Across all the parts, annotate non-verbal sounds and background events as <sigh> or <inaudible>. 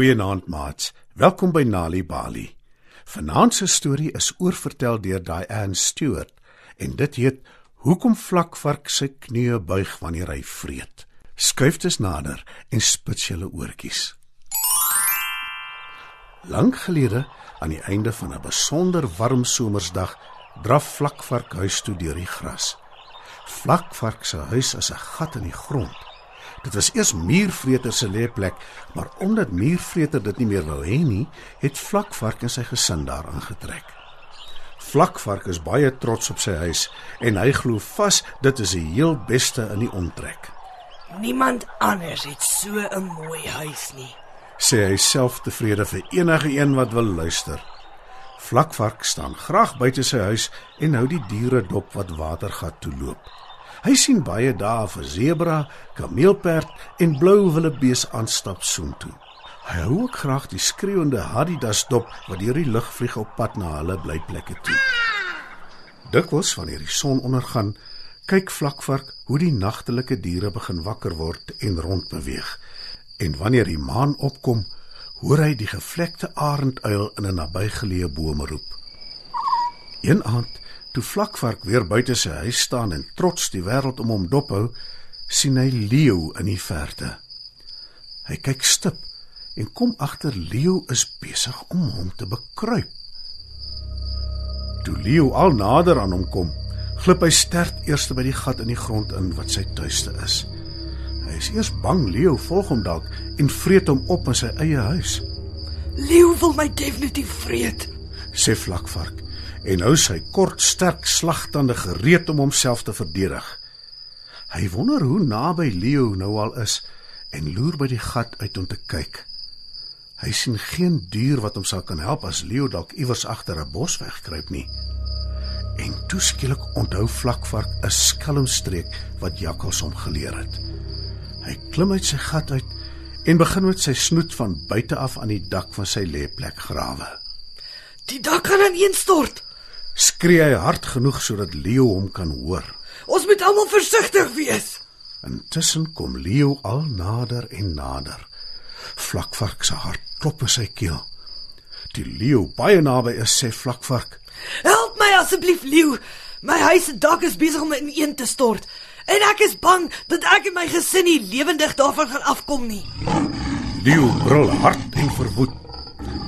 Goeienaand maats. Welkom by Nali Bali. Vanaand se storie is oorvertel deur Diane Stewart en dit heet Hoekom vlakvark sy knieë buig wanneer hy vreet. Skuif dus nader en spits julle oortjies. Lank gelede, aan die einde van 'n besonder warm somersdag, draf vlakvark huis toe deur die gras. Vlakvark se huis is 'n gat in die grond. Dit was eers muurvreter se lêplek, maar omdat muurvreter dit nie meer wou hê nie, het Vlakvark en sy gesin daar aangetrek. Vlakvark is baie trots op sy huis en hy glo vas dit is die heel beste in die omtrek. Niemand anders het so 'n mooi huis nie. Sê hy self tevrede vir enige een wat wil luister. Vlakvark staan graag buite sy huis en hou die diere dop wat watergat toe loop. Hy sien baie dae vir sebra, kameelperd en blou wildebees aanstap soontoe. Hy hou ook graag die skreeuende Adidas dop wat deur die lug vlieg op pad na hulle blyplekke toe. Dikwels wanneer die son ondergaan, kyk vlakvark hoe die nagtelike diere begin wakker word en rondbeweeg. En wanneer die maan opkom, hoor hy die gevlekte arenduil in 'n nabygeleë boom roep. Een aand Toe Vlakvark weer buite sy huis staan en trots die wêreld om hom dophou, sien hy leeu in die verte. Hy kyk stip en kom agter leeu is besig om hom te bekruip. Toe leeu al nader aan hom kom, glip hy sterk eers by die gat in die grond in wat sy tuiste is. Hy is eers bang leeu volg hom dalk en vreet hom op in sy eie huis. Leeu wil my definitief vreet, sê Vlakvark en hou sy kort sterk slagtande gereed om homself te verdedig. Hy wonder hoe naby Leo nou al is en loer by die gat uit om te kyk. Hy sien geen dier wat hom sal kan help as Leo dalk iewers agter 'n bos wegkruip nie. En toeskielik onthou vlakvark 'n skelmstreek wat jakkals hom geleer het. Hy klim uit sy gat uit en begin met sy snoet van buite af aan die dak van sy lêplek grawe. Die dak gaan ineenstort skree hy hard genoeg sodat Leo hom kan hoor. Ons moet almal versigtig wees. Intussen kom Leo al nader en nader. Vlakvark se hart klop in sy keel. Die Leo baie naby is, sê Vlakvark: "Help my asseblief, Leo. My huis se dak is besig om ineen te stort en ek is bang dat ek en my gesin nie lewendig daarvan gaan afkom nie." Leo brul hard en verwoed.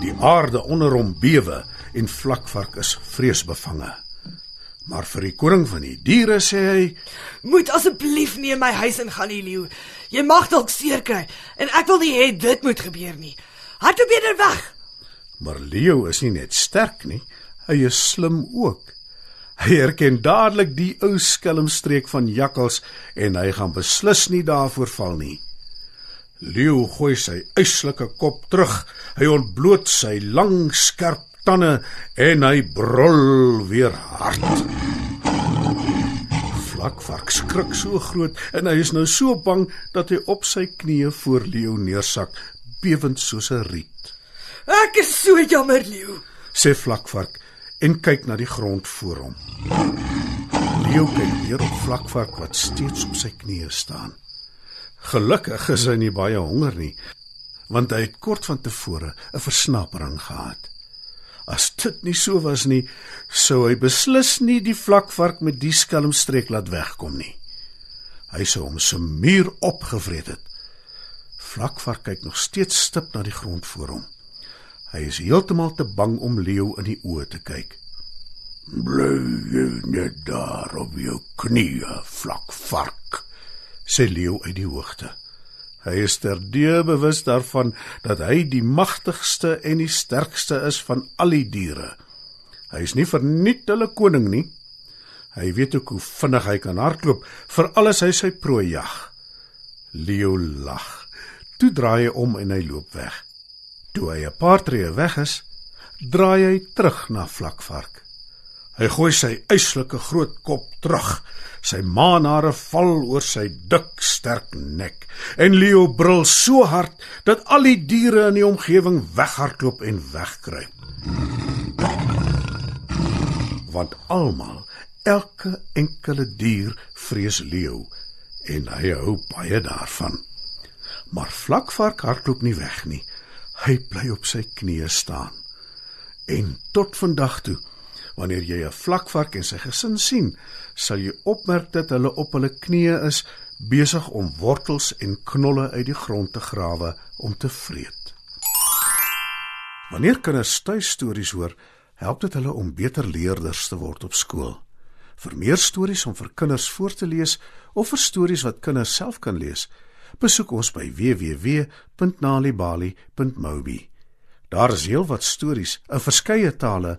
Die aarde onder hom bewe en vlakvark is vreesbevange. Maar vir die koning van die diere sê hy: "Moet asseblief nie in my huis ingaan nie, leeu. Jy mag dalk seer kry en ek wil nie hê dit moet gebeur nie. Hardloop eerder weg." Maar leeu is nie net sterk nie, hy is slim ook. Hy herken dadelik die ou skelmstreek van jakkals en hy gaan beslis nie daarvoor val nie. Leeu gooi sy uitslike kop terug. Hy ontbloot sy lang skerp tande en hy brul weer hard. Vlakvark skrik so groot en hy is nou so bang dat hy op sy knieë voor Leo neersak, bewend soos 'n riet. Ek is so jammer, Leo, sê Vlakvark en kyk na die grond voor hom. Leo kyk weer op Vlakvark wat steeds op sy knieë staan. Gelukkig is hy nie baie honger nie, want hy het kort van tevore 'n versnapering gehad. As dit nie so was nie, sou hy beslis nie die vlakvark met die skelmstreek laat wegkom nie. Hy sou hom se muur opgevreet het. Vlakvark kyk nog steeds stip na die grond voor hom. Hy is heeltemal te bang om leeu in die oë te kyk. "Bly jy net daar op jou knieë, vlakvark," sê leeu uit die hoogte. Hy is terdee bewus daarvan dat hy die magtigste en die sterkste is van al die diere. Hy is nie verniet hulle koning nie. Hy weet ook hoe vinnig hy kan hardloop vir alles hy sy prooi jag. Leo lag. Toe draai hy om en hy loop weg. Toe hy 'n paar tree weg is, draai hy terug na vlakvark. Hy gooi sy uitslike groot kop terug. Sy maanhare val oor sy dik, sterk nek. En Leo brul so hard dat al die diere in die omgewing weghardloop en wegkruip. Want almal, elke enkele dier vrees Leo en hy hou baie daarvan. Maar Vlakvark hardloop nie weg nie. Hy bly op sy knieë staan. En tot vandag toe, wanneer jy 'n vlakvark en sy gesin sien, sal jy opmerk dat hulle op hulle knieë is besig om wortels en knolle uit die grond te grawe om te vreet. Wanneer kinders tuistories hoor, help dit hulle om beter leerders te word op skool. Vir meer stories om vir kinders voor te lees of vir stories wat kinders self kan lees, besoek ons by www.nalibali.mobi. Daar is heelwat stories in verskeie tale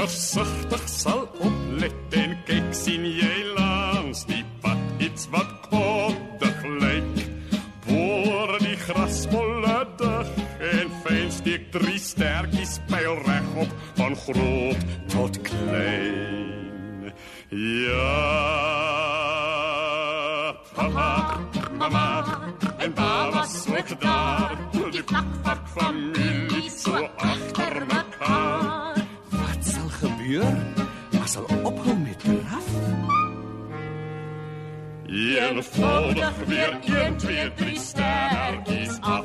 Versigtig sal oplet en kyk sien jy langs die pad iets wat koddig lyk. Boor die grasmolle dig en fyn steek drie stertjies pyl regop van groot tot klein. Ja. Papa, mama en baba swik daar. Die plakpak familie gebeur? As hulle ophou met draf? Eenvoudig weer 1, 2, 3 sterkies af.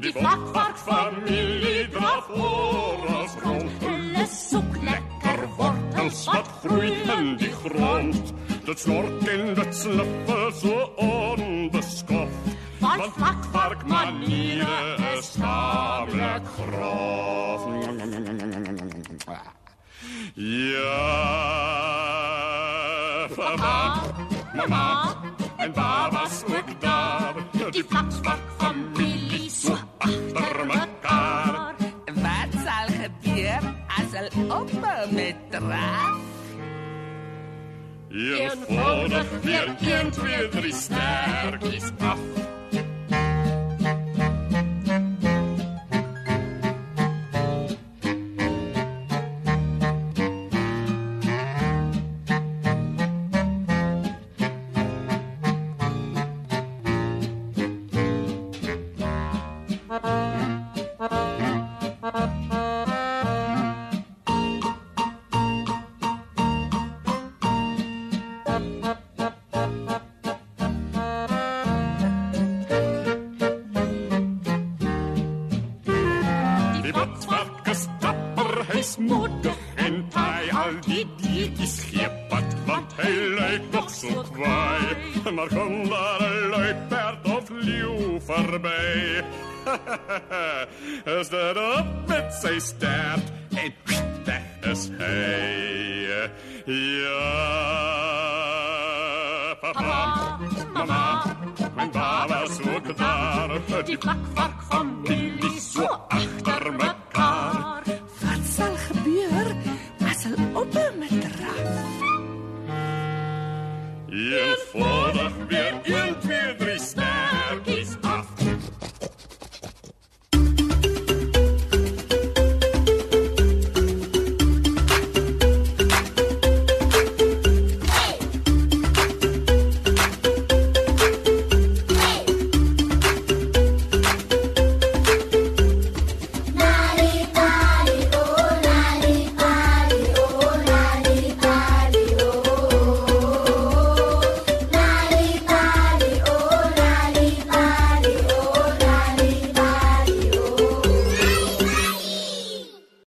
Die vakvark familie draf oor ons rond. Hulle soek lekker Wortels wat groei in die grond. Dit snork en dit sniffel so onbeskoft. Want vakvark maniere is tamelijk grof. Ja, papa, mama en baba's ook daar. Die vakvark familie so achter mekaar. Wat sal gebeur as hulle ophou met draf? Eenvoudig weer 1, 2, 3 sterkies af. En hy al die diertjies gee pad, want hy lyk nog so kwaai. Maar kom daar 'n luiperd of leeu verby. <laughs> is dit op met sy stert en weg is hy. Ja, papa, mama, mijn baba's ook daar. Die plakvark familie so Silvestre.